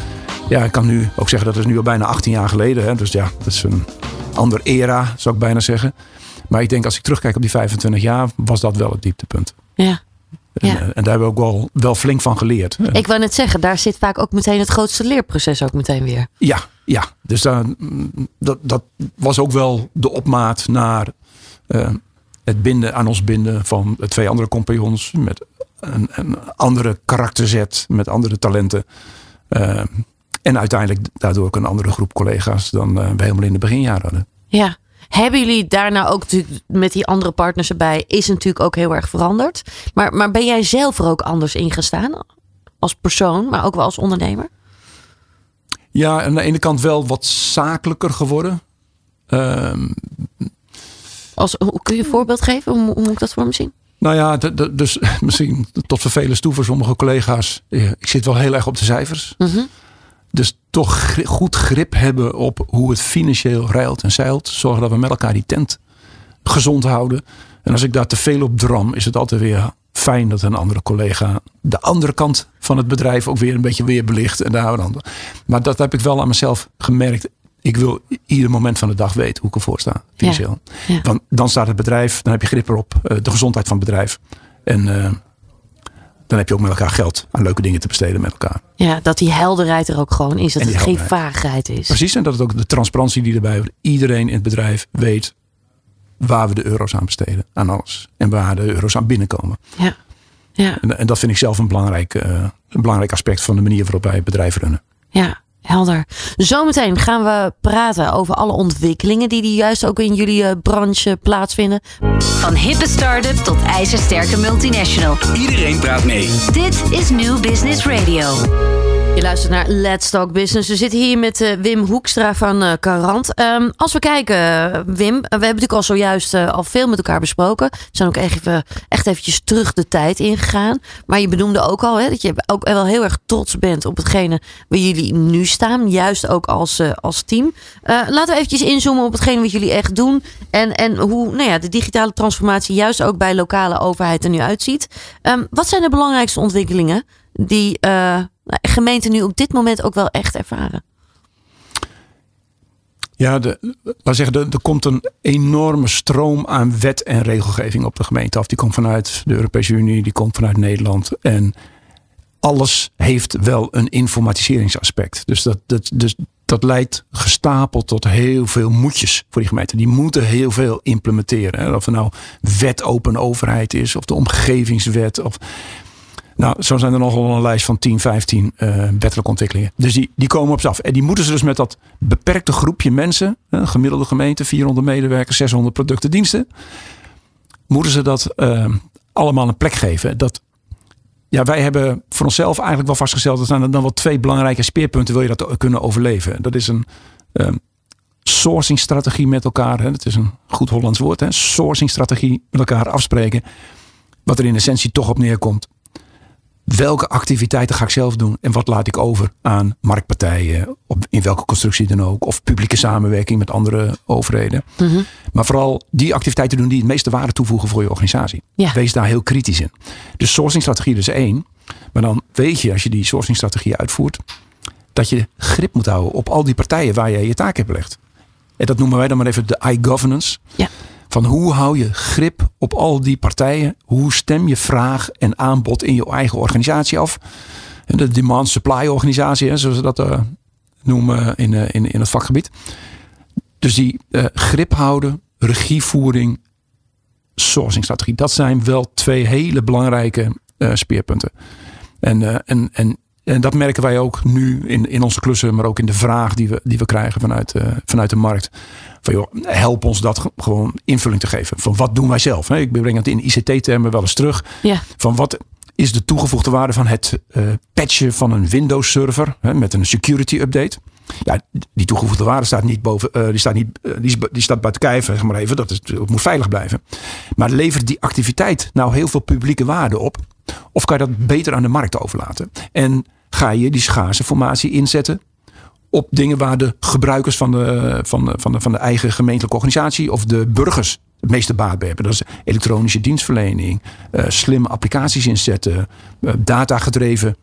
ja, ik kan nu ook zeggen dat is nu al bijna 18 jaar geleden. Hè? Dus ja, dat is een ander era, zou ik bijna zeggen. Maar ik denk als ik terugkijk op die 25 jaar, was dat wel het dieptepunt. ja. En, Ja. eh, en daar hebben we ook wel, wel flink van geleerd. Ik wou net zeggen, daar zit vaak ook meteen het grootste leerproces ook meteen weer. Ja, ja. Dus daar, dat, dat was ook wel de opmaat naar eh, het binden aan ons binden van twee andere compagnons. Met een, een andere karakterzet, met andere talenten. Eh, en uiteindelijk daardoor ook een andere groep collega's dan we helemaal in de beginjaren hadden. Ja. Hebben jullie daarna ook natuurlijk met die andere partners erbij, is natuurlijk ook heel erg veranderd. Maar, maar ben jij zelf er ook anders in gestaan? Als persoon, maar ook wel als ondernemer? Ja, aan de ene kant wel wat zakelijker geworden. Ehm, Als, kun je een voorbeeld geven? Hoe, hoe moet ik dat voor me zien? Nou ja, dus misschien tot vervelens toe voor sommige collega's. Ik zit wel heel erg op de cijfers. Mhm. Dus toch goed grip hebben op hoe het financieel rijlt en zeilt. Zorgen dat we met elkaar die tent gezond houden. En als ik daar te veel op dram, is het altijd weer fijn dat een andere collega de andere kant van het bedrijf ook weer een beetje weer belicht. En daar dan. Maar dat heb ik wel aan mezelf gemerkt. Ik wil ieder moment van de dag weten hoe ik ervoor sta, financieel. Ja. Want dan staat het bedrijf, dan heb je grip erop, eh, de gezondheid van het bedrijf. En eh, dan heb je ook met elkaar geld aan leuke dingen te besteden met elkaar. Ja, dat die helderheid er ook gewoon is. Dat het geen vaagheid is. Precies, en dat het ook de transparantie die erbij hoort. Iedereen in het bedrijf weet waar we de euro's aan besteden, aan alles. En waar de euro's aan binnenkomen. Ja. Ja, En, en dat vind ik zelf een belangrijk, eh, een belangrijk aspect van de manier waarop wij het bedrijf runnen. ja, helder. Zometeen gaan we praten over alle ontwikkelingen die, die juist ook in jullie eh, branche plaatsvinden. Van hippe start-up tot ijzersterke multinational. Iedereen praat mee. Dit is New Business Radio. Je luistert naar Let's Talk Business. We zitten hier met eh, Wim Hoekstra van eh Carant. Ehm, als we kijken, eh, Wim, we hebben natuurlijk al zojuist al veel met elkaar besproken. We zijn ook echt, even, echt eventjes terug de tijd ingegaan. Maar je benoemde ook al hè, dat je ook wel heel erg trots bent op hetgene waar jullie nu staan. Juist ook als, als team. Laten we eventjes inzoomen op hetgene wat jullie echt doen. En, en hoe nou ja, de digitale transformatie juist ook bij lokale overheid er nu uitziet. Ehm, wat zijn de belangrijkste ontwikkelingen die gemeenten nu op dit moment ook wel echt ervaren? Ja, laat zeggen, er, komt een enorme stroom aan wet en regelgeving op de gemeente af. Die komt vanuit de Europese Unie, die komt vanuit Nederland. En alles heeft wel een informatiseringsaspect. Dus dat, dat, dus dat leidt gestapeld tot heel veel moetjes voor die gemeenten. Die moeten heel veel implementeren. Hè. Of er nou wet open overheid is, of de omgevingswet. Of, nou, zo zijn er nogal een lijst van 10, 15 eh, wettelijke ontwikkelingen. Dus die, die komen op ze af. En die moeten ze dus met dat beperkte groepje mensen, een gemiddelde gemeente, 400 medewerkers, 600 producten, diensten, moeten ze dat eh, allemaal een plek geven. Dat, ja, wij hebben voor onszelf eigenlijk wel vastgesteld, er zijn er dan wel twee belangrijke speerpunten, wil je dat kunnen overleven. Dat is een eh, sourcingstrategie met elkaar. Dat is een goed Hollands woord. Hè. Sourcingstrategie met elkaar afspreken. Wat er in essentie toch op neerkomt welke activiteiten ga ik zelf doen en wat laat ik over aan marktpartijen, op, in welke constructie dan ook, of publieke samenwerking met andere overheden. Maar vooral die activiteiten doen die het meeste waarde toevoegen voor je organisatie. Ja. Wees daar heel kritisch in. Dus sourcingstrategie dus één. Maar dan weet je als je die sourcingstrategie uitvoert, dat je grip moet houden op al die partijen waar je je taak hebt belegd. En dat noemen wij dan maar even de I-governance. Ja. Van hoe hou je grip op al die partijen? Hoe stem je vraag en aanbod in je eigen organisatie af? De demand-supply organisatie, zoals we dat eh, noemen in, eh, in, in het vakgebied. Dus die eh, grip houden, regievoering, sourcingstrategie. Dat zijn wel twee hele belangrijke speerpunten. En, en, en, en dat merken wij ook nu in, in onze klussen, maar ook in de vraag die we, die we krijgen vanuit, eh, vanuit de markt. Van joh, help ons dat ge- gewoon invulling te geven. Van wat doen wij zelf? Hè? Ik breng het in ICT-termen wel eens terug. Ja. Van wat is de toegevoegde waarde van het uh, patchen van een Windows server hè, met een security update. Ja, die toegevoegde waarde staat niet boven, uh, die staat niet, uh, die, die, staat buiten kijf, zeg maar even. Dat is, het moet veilig blijven. Maar levert die activiteit nou heel veel publieke waarde op? Of kan je dat beter aan de markt overlaten? En ga je die schaarse formatie inzetten op dingen waar de gebruikers van de, van de, van de, van de eigen gemeentelijke organisatie of de burgers het meeste baat bij hebben. Dat is elektronische dienstverlening, uh, slimme applicaties inzetten, uh, datagedreven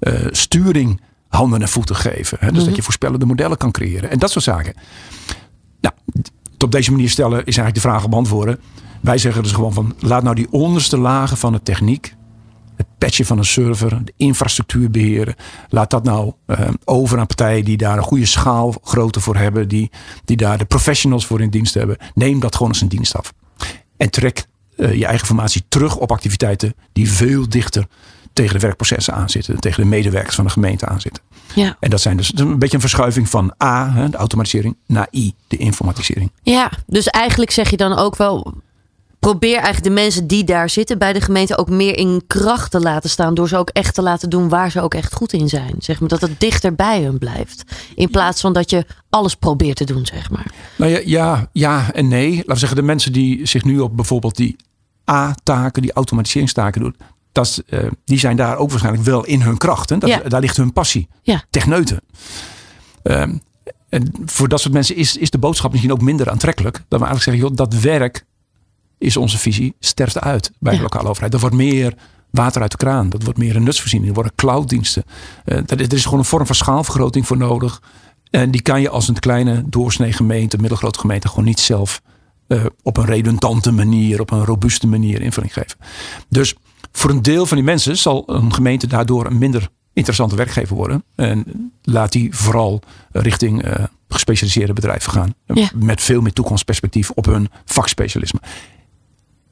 uh, sturing handen en voeten geven. Hè? Dus Mhm. dat je voorspellende modellen kan creëren en dat soort zaken. Nou, het op deze manier stellen is eigenlijk de vraag beantwoorden. Wij zeggen dus gewoon van laat nou die onderste lagen van de techniek, het patchen van een server, de infrastructuur beheren. Laat dat nou uh, over aan partijen die daar een goede schaalgrootte voor hebben, die, die daar de professionals voor in dienst hebben. Neem dat gewoon als een dienst af. En trek uh, je eigen formatie terug op activiteiten die veel dichter tegen de werkprocessen aanzitten, tegen de medewerkers van de gemeente aanzitten. Ja. En dat zijn dus een beetje een verschuiving van A, de automatisering, naar I, de informatisering. Ja, dus eigenlijk zeg je dan ook wel. Probeer eigenlijk de mensen die daar zitten bij de gemeente ook meer in kracht te laten staan. Door ze ook echt te laten doen waar ze ook echt goed in zijn. Zeg maar, dat het dichter bij hun blijft. In plaats van dat je alles probeert te doen, zeg maar. Nou ja, ja, ja en nee. Laten we zeggen, de mensen die zich nu op bijvoorbeeld die A-taken, die automatiseringstaken doen. Dat, uh, die zijn daar ook waarschijnlijk wel in hun kracht. Hè? Dat, Ja. Daar ligt hun passie. Ja. Techneuten. Um, en voor dat soort mensen is, is de boodschap misschien ook minder aantrekkelijk. Dat we eigenlijk zeggen, joh, dat werk is onze visie, sterft uit bij de lokale overheid. Er wordt meer water uit de kraan. Dat wordt meer een nutsvoorziening. Er worden clouddiensten. Uh, dat, er is gewoon een vorm van schaalvergroting voor nodig. En die kan je als een kleine doorsnee gemeente, middelgrote gemeente, gewoon niet zelf uh, op een redundante manier, op een robuuste manier invulling geven. Dus voor een deel van die mensen zal een gemeente daardoor een minder interessante werkgever worden. En laat die vooral richting uh, gespecialiseerde bedrijven gaan. Ja. Met veel meer toekomstperspectief op hun vakspecialisme.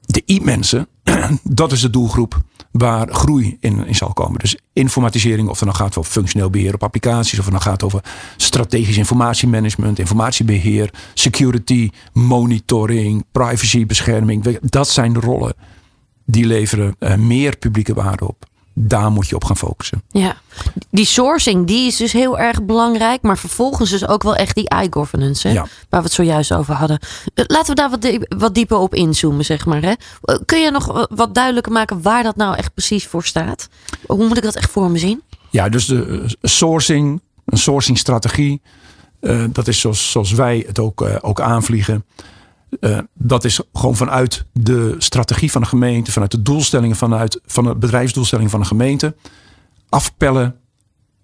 De I-mensen, dat is de doelgroep waar groei in, in zal komen. Dus informatisering, of het nou gaat over functioneel beheer op applicaties, of het nou gaat over strategisch informatiemanagement, informatiebeheer, security, monitoring, privacybescherming. Dat zijn de rollen die leveren uh, meer publieke waarde op. Daar moet je op gaan focussen. Ja, die sourcing die is dus heel erg belangrijk. Maar vervolgens dus ook wel echt die? Ja. Waar we het zojuist over hadden. Laten we daar wat, die, wat dieper op inzoomen, zeg maar. Hè? Kun je nog wat duidelijker maken waar dat nou echt precies voor staat? Hoe moet ik dat echt voor me zien? Ja, dus de uh, sourcing, een sourcingstrategie. Uh, dat is zoals, zoals wij het ook, uh, ook aanvliegen. Uh, dat is gewoon vanuit de strategie van de gemeente, vanuit de doelstellingen, vanuit van de bedrijfsdoelstellingen van de gemeente. Afpellen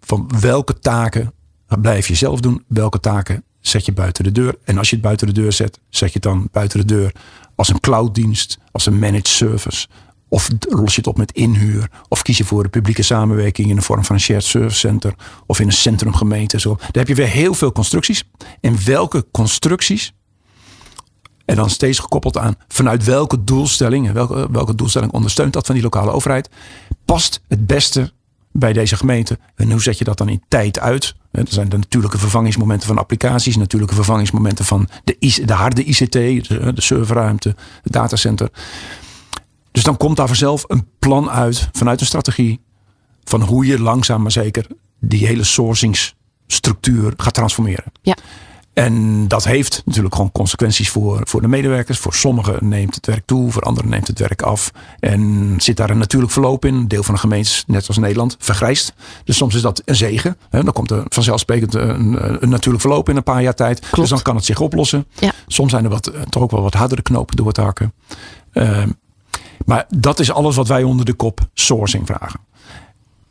van welke taken blijf je zelf doen, welke taken zet je buiten de deur. En als je het buiten de deur zet, zet je het dan buiten de deur als een clouddienst, als een managed service. Of los je het op met inhuur. Of kies je voor een publieke samenwerking in de vorm van een shared service center. Of in een centrumgemeente. Zo. Daar heb je weer heel veel constructies. En welke constructies en dan steeds gekoppeld aan vanuit welke doelstelling, welke, welke doelstelling ondersteunt dat van die lokale overheid, past het beste bij deze gemeente. En hoe zet je dat dan in tijd uit? Er zijn de natuurlijke vervangingsmomenten van applicaties, natuurlijke vervangingsmomenten van de, de harde ICT, de, de serverruimte, het datacenter. Dus dan komt daar vanzelf een plan uit vanuit een strategie van hoe je langzaam maar zeker die hele sourcingsstructuur gaat transformeren. Ja. En dat heeft natuurlijk gewoon consequenties voor, voor de medewerkers. Voor sommigen neemt het werk toe, voor anderen neemt het werk af. En zit daar een natuurlijk verloop in. Een deel van de gemeentes, net als Nederland, vergrijst. Dus soms is dat een zegen. Dan komt er vanzelfsprekend een, een natuurlijk verloop in een paar jaar tijd. Klopt. Dus dan kan het zich oplossen. Ja. Soms zijn er wat, toch ook wel wat hardere knopen door te hakken. Uh, maar dat is alles wat wij onder de kop sourcing vragen.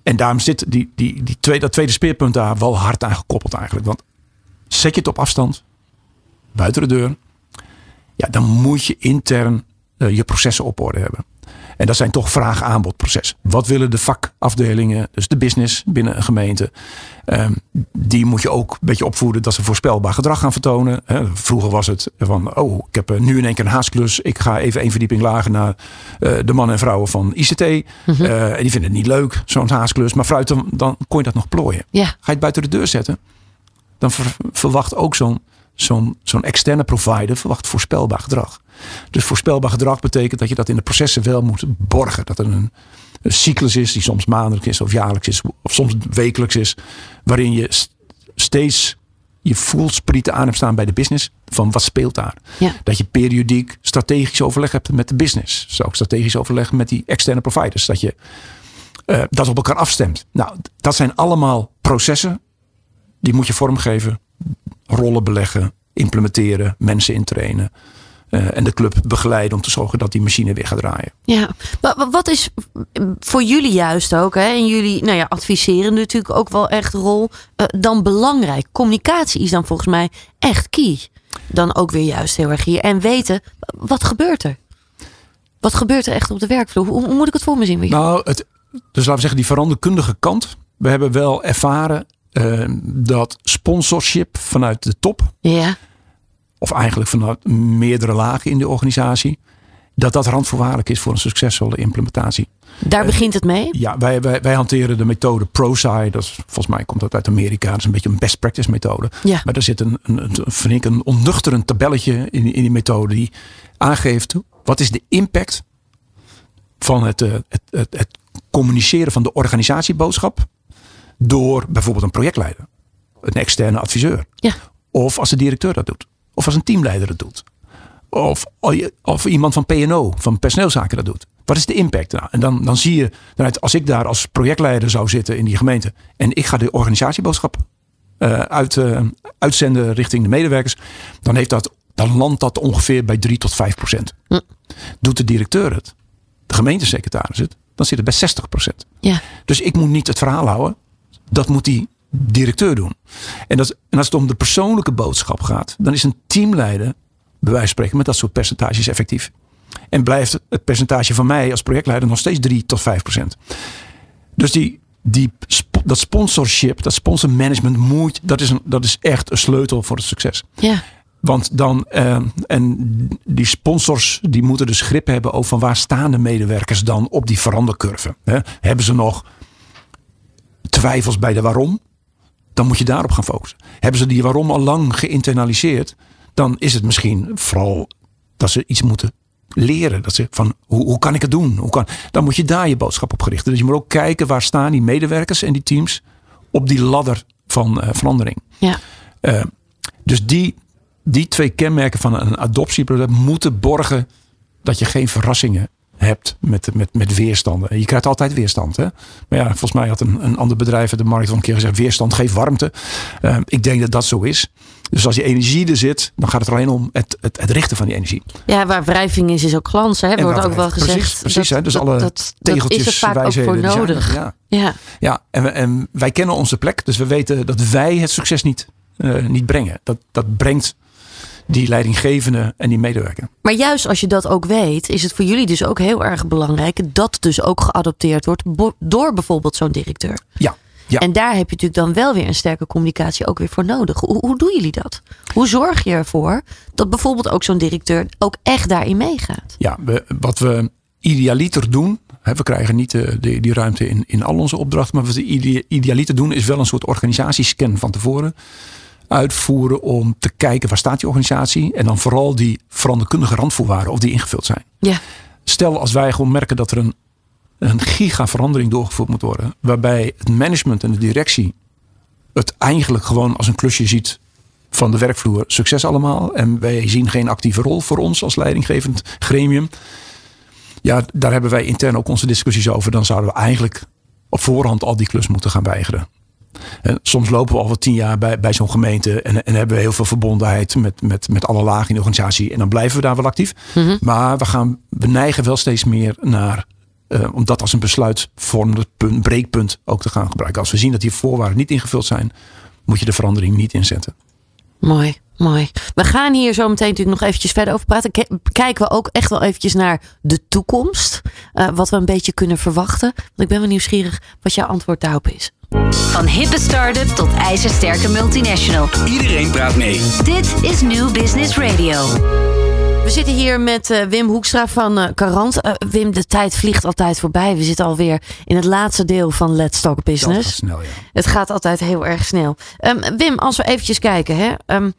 En daarom zit die, die, die tweede, dat tweede speerpunt daar wel hard aan gekoppeld eigenlijk. Want zet je het op afstand, buiten de deur, ja, dan moet je intern uh, je processen op orde hebben. En dat zijn toch vraag-aanbodprocessen. Wat willen de vakafdelingen, dus de business binnen een gemeente? Um, die moet je ook een beetje opvoeden dat ze voorspelbaar gedrag gaan vertonen. He, vroeger was het van, oh, ik heb nu in één keer een haastklus. Ik ga even één verdieping lager naar uh, de mannen en vrouwen van ICT. Mm -hmm. uh, en die vinden het niet leuk, zo'n haastklus. Maar fruit, dan, dan kon je dat nog plooien. Ga je het buiten de deur zetten, dan ver, verwacht ook zo'n zo'n zo'n externe provider verwacht voorspelbaar gedrag. Dus voorspelbaar gedrag betekent dat je dat in de processen wel moet borgen. Dat er een een cyclus is, die soms maandelijks is of jaarlijks is, of soms wekelijks is, waarin je st- steeds je voelsprieten aan hebt staan bij de business. Van wat speelt daar? Ja. Dat je periodiek strategisch overleg hebt met de business. Dus ook strategisch overleg met die externe providers. Dat je eh, dat op elkaar afstemt. Nou, dat zijn allemaal processen. Die moet je vormgeven, rollen beleggen, implementeren, mensen intrainen. eh, en de club begeleiden om te zorgen dat die machine weer gaat draaien. Ja, wa- wat is voor jullie juist ook, hè, en jullie nou ja, adviseren natuurlijk ook wel echt rol, eh, dan belangrijk? Communicatie is dan volgens mij echt key. Dan ook weer juist heel erg hier. En weten, wat gebeurt er? Wat gebeurt er echt op de werkvloer? Hoe, hoe moet ik het voor me zien? Nou, het, dus laten we zeggen, die veranderkundige kant. We hebben wel ervaren eh, dat sponsorship vanuit de top, Ja, of eigenlijk vanuit meerdere lagen in de organisatie, dat dat randvoorwaardelijk is voor een succesvolle implementatie. daar begint het mee. Ja, wij, wij, wij hanteren de methode ProSci. Dat is, volgens mij komt dat uit Amerika. Dat is een beetje een best practice methode. Ja. Maar er zit een, een, een, vind ik een onnuchterend tabelletje in, die- in die methode. Die aangeeft wat is de impact van het, eh, het, het, het communiceren van de organisatieboodschap. Door bijvoorbeeld een projectleider. Een externe adviseur. Ja. Of als de directeur dat doet. Of als een teamleider dat doet. Of, of iemand van PNO, van personeelszaken dat doet. Wat is de impact? Nou, en dan, dan zie je, als ik daar als projectleider zou zitten in die gemeente. En ik ga de organisatieboodschap eh, uit, eh, uitzenden richting de medewerkers. Dan, heeft dat, dan landt dat ongeveer bij 3 tot 5 procent. Hm. Doet de directeur het, de gemeentesecretaris het, dan zit het bij 60 procent. Ja, Dus ik moet niet het verhaal houden. Dat moet die directeur doen. En, dat, en als het om de persoonlijke boodschap gaat, dan is een teamleider, bij wijze van spreken, met dat soort percentages effectief. En blijft het percentage van mij als projectleider nog steeds 3 tot 5 procent. Dus die, die, dat sponsorship, dat sponsormanagement moet, dat is, een, dat is echt een sleutel voor het succes. ja, Want dan, eh, en die sponsors, die moeten dus grip hebben over van waar staan de medewerkers dan op die verandercurve. Hè? Hebben ze nog twijfels bij de waarom? Dan moet je daarop gaan focussen. Hebben ze die waarom al lang geïnternaliseerd? Dan is het misschien vooral dat ze iets moeten leren. Dat ze van hoe, hoe kan ik het doen? Hoe kan, dan moet je daar je boodschap op gerichten. Dus je moet ook kijken waar staan die medewerkers en die teams op die ladder van eh, verandering. ja. Eh, dus die, die twee kenmerken van een adoptieproces moeten borgen dat je geen verrassingen hebt met, met, met weerstanden. Je krijgt altijd weerstand. Hè? Maar ja, volgens mij had een, een ander bedrijf uit de markt al een keer gezegd: weerstand geeft warmte. Eh, ik denk dat dat zo is. Dus als die energie er zit, dan gaat het er alleen om het, het, het richten van die energie. ja, waar wrijving is, is ook glans. Hè? Wordt ook wel gezegd. precies, precies, hè? Dus dat, alle dat, tegeltjes, is vaak ook voor nodig. ja. ja. Ja, en, en wij kennen onze plek. Dus we weten dat wij het succes niet, eh, niet brengen. Dat, dat brengt die leidinggevende en die medewerker. Maar juist als je dat ook weet, is het voor jullie dus ook heel erg belangrijk dat dus ook geadopteerd wordt door bijvoorbeeld zo'n directeur. Ja, ja. En daar heb je natuurlijk dan wel weer een sterke communicatie ook weer voor nodig. Hoe, hoe doen jullie dat? Hoe zorg je ervoor dat bijvoorbeeld ook zo'n directeur ook echt daarin meegaat? ja we, wat we idealiter doen. Hè, we krijgen niet de, de- die ruimte in, in al onze opdrachten. Maar wat we ide- idealiter doen is wel een soort organisatiescan van tevoren uitvoeren. Om te kijken waar staat die organisatie. En dan vooral die veranderkundige randvoorwaarden of die ingevuld zijn. Ja, Stel als wij gewoon merken dat er een, een gigaverandering doorgevoerd moet worden. Waarbij het management en de directie het eigenlijk gewoon als een klusje ziet van de werkvloer. Succes allemaal. En wij zien geen actieve rol voor ons als leidinggevend gremium. Ja, daar hebben wij intern ook onze discussies over. Dan zouden we eigenlijk op voorhand al die klus moeten gaan weigeren. En soms lopen we al wat tien jaar bij, bij zo'n gemeente en, en hebben we heel veel verbondenheid met, met, met alle lagen in de organisatie. En dan blijven we daar wel actief. Maar we, gaan, we neigen wel steeds meer naar, eh, om dat als een besluitvormend punt, breekpunt ook te gaan gebruiken. Als we zien dat die voorwaarden niet ingevuld zijn, moet je de verandering niet inzetten. mooi, mooi. We gaan hier zo meteen natuurlijk nog eventjes verder over praten. Kijken we ook echt wel eventjes naar de toekomst. Eh, wat we een beetje kunnen verwachten. Want ik ben wel nieuwsgierig wat jouw antwoord daarop is. Van hippe start-up tot ijzersterke multinational. Iedereen praat mee. Dit is New Business Radio. We zitten hier met eh, Wim Hoekstra van eh Carant. Eh, Wim, de tijd vliegt altijd voorbij. We zitten alweer in het laatste deel van Let's Talk Dat Business. gaat snel, ja. Het gaat altijd heel erg snel. Ehm, Wim, als we eventjes kijken. Hè, ehm,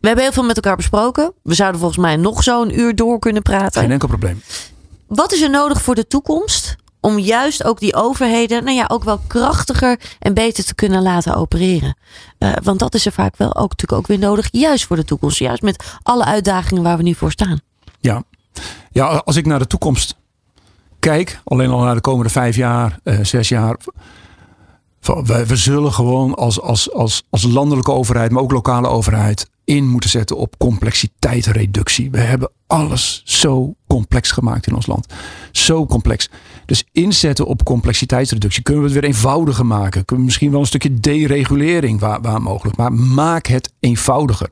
we hebben heel veel met elkaar besproken. We zouden volgens mij nog zo'n uur door kunnen praten. Geen enkel probleem. Wat is er nodig voor de toekomst om juist ook die overheden, nou ja, ook wel krachtiger en beter te kunnen laten opereren. Uh, want dat is er vaak wel ook natuurlijk ook weer nodig, juist voor de toekomst. Juist met alle uitdagingen waar we nu voor staan. Ja, ja als ik naar de toekomst kijk, alleen al naar de komende vijf jaar, uh, zes jaar. We, we zullen gewoon als, als, als, als landelijke overheid, maar ook lokale overheid, in moeten zetten op complexiteitsreductie. We hebben alles zo complex gemaakt in ons land. Zo complex. Dus inzetten op complexiteitsreductie. Kunnen we het weer eenvoudiger maken? Kunnen we misschien wel een stukje deregulering waar, waar mogelijk. Maar maak het eenvoudiger.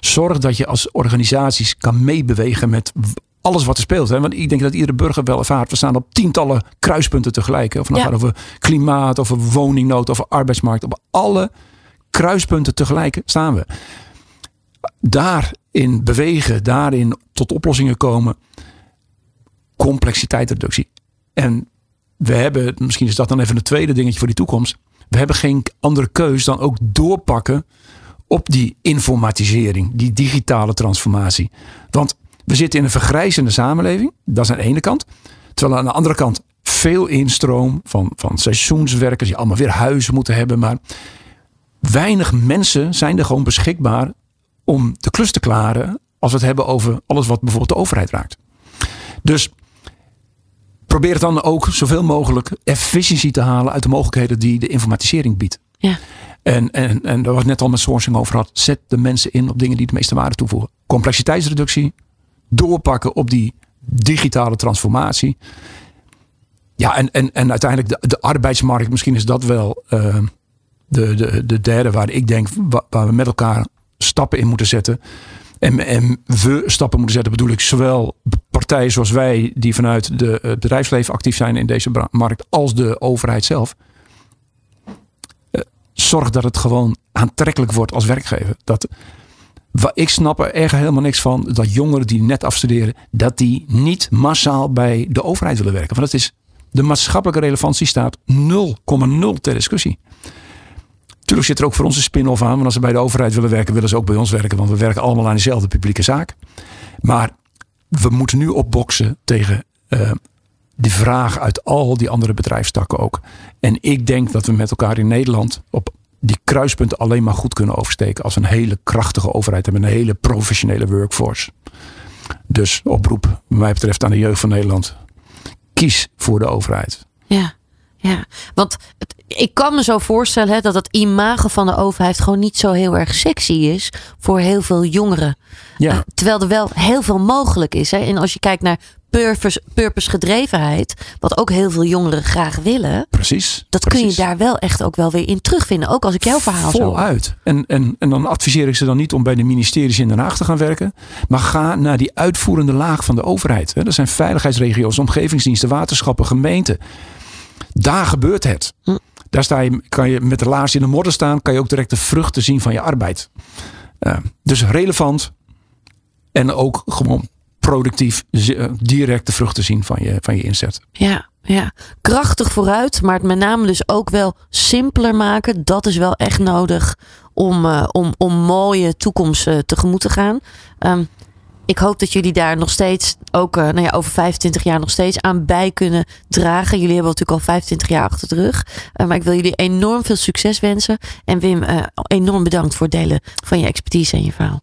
Zorg dat je als organisaties kan meebewegen met alles wat er speelt. Hè? Want ik denk dat iedere burger wel ervaart. We staan op tientallen kruispunten tegelijk. Of het nou gaat over klimaat, over woningnood, over arbeidsmarkt. Op alle kruispunten tegelijk staan we. Daarin bewegen, daarin tot oplossingen komen. Complexiteitsreductie. En we hebben, misschien is dat dan even een tweede dingetje voor die toekomst. We hebben geen andere keus dan ook doorpakken op die informatisering, die digitale transformatie. Want we zitten in een vergrijzende samenleving. Dat is aan de ene kant. Terwijl aan de andere kant veel instroom van, van seizoenswerkers die allemaal weer huizen moeten hebben. Maar weinig mensen zijn er gewoon beschikbaar om de klus te klaren als we het hebben over alles wat bijvoorbeeld de overheid raakt. Dus probeer het dan ook zoveel mogelijk efficiëntie te halen uit de mogelijkheden die de informatisering biedt. Ja. En, en, en daar was net al met sourcing over had. Zet de mensen in op dingen die de meeste waarde toevoegen. Complexiteitsreductie, doorpakken op die digitale transformatie. Ja, en, en, en uiteindelijk de, de arbeidsmarkt, misschien is dat wel uh, de, de, de derde waar ik denk waar we met elkaar stappen in moeten zetten. En, en we stappen moeten zetten, bedoel ik zowel partijen zoals wij, die vanuit de, het bedrijfsleven actief zijn in deze markt, als de overheid zelf. Uh, zorg dat het gewoon aantrekkelijk wordt als werkgever. Dat, ik snap er echt helemaal niks van dat jongeren die net afstuderen, dat die niet massaal bij de overheid willen werken. Want dat is, de maatschappelijke relevantie staat 0,0 ter discussie. Tuurlijk zit er ook voor ons een spin-off aan. Want als ze bij de overheid willen werken, willen ze ook bij ons werken. Want we werken allemaal aan dezelfde publieke zaak. Maar we moeten nu opboksen tegen uh, die vraag uit al die andere bedrijfstakken ook. En ik denk dat we met elkaar in Nederland op die kruispunten alleen maar goed kunnen oversteken als een hele krachtige overheid hebben. Een hele professionele workforce. Dus oproep, wat mij betreft, aan de jeugd van Nederland. Kies voor de overheid. Ja. Ik kan me zo voorstellen hè, dat het imago van de overheid gewoon niet zo heel erg sexy is voor heel veel jongeren. Ja. Uh, terwijl er wel heel veel mogelijk is. Hè. En als je kijkt naar purpose, purpose gedrevenheid, wat ook heel veel jongeren graag willen. Precies. Dat precies. kun je daar wel echt ook wel weer in terugvinden. Ook als ik jouw verhaal zo. Voluit. En, en, en dan adviseer ik ze dan niet om bij de ministeries in Den Haag te gaan werken. Maar ga naar die uitvoerende laag van de overheid. Dat zijn veiligheidsregio's, omgevingsdiensten, waterschappen, gemeenten. Daar gebeurt het. Hm. Daar sta je, kan je met de laars in de modder staan, kan je ook direct de vruchten zien van je arbeid. Dus relevant en ook gewoon productief direct de vruchten zien van je, van je inzet. Ja, ja, krachtig vooruit, maar het met name dus ook wel simpeler maken. Dat is wel echt nodig om, uh, om, om mooie toekomst uh, tegemoet te gaan. Um, ik hoop dat jullie daar nog steeds, ook uh, nou ja, over 25 jaar nog steeds aan bij kunnen dragen. Jullie hebben natuurlijk al 25 jaar achter de rug. Uh, maar ik wil jullie enorm veel succes wensen. En Wim, uh, enorm bedankt voor het delen van je expertise en je verhaal.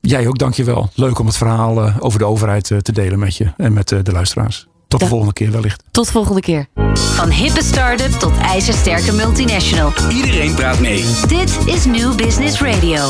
Jij ook, dankjewel. Leuk om het verhaal over de overheid te delen met je en met de luisteraars. Tot de volgende keer wellicht. Tot de volgende keer. Van hippe start-up tot ijzersterke multinational. Iedereen praat mee. Dit is New Business Radio.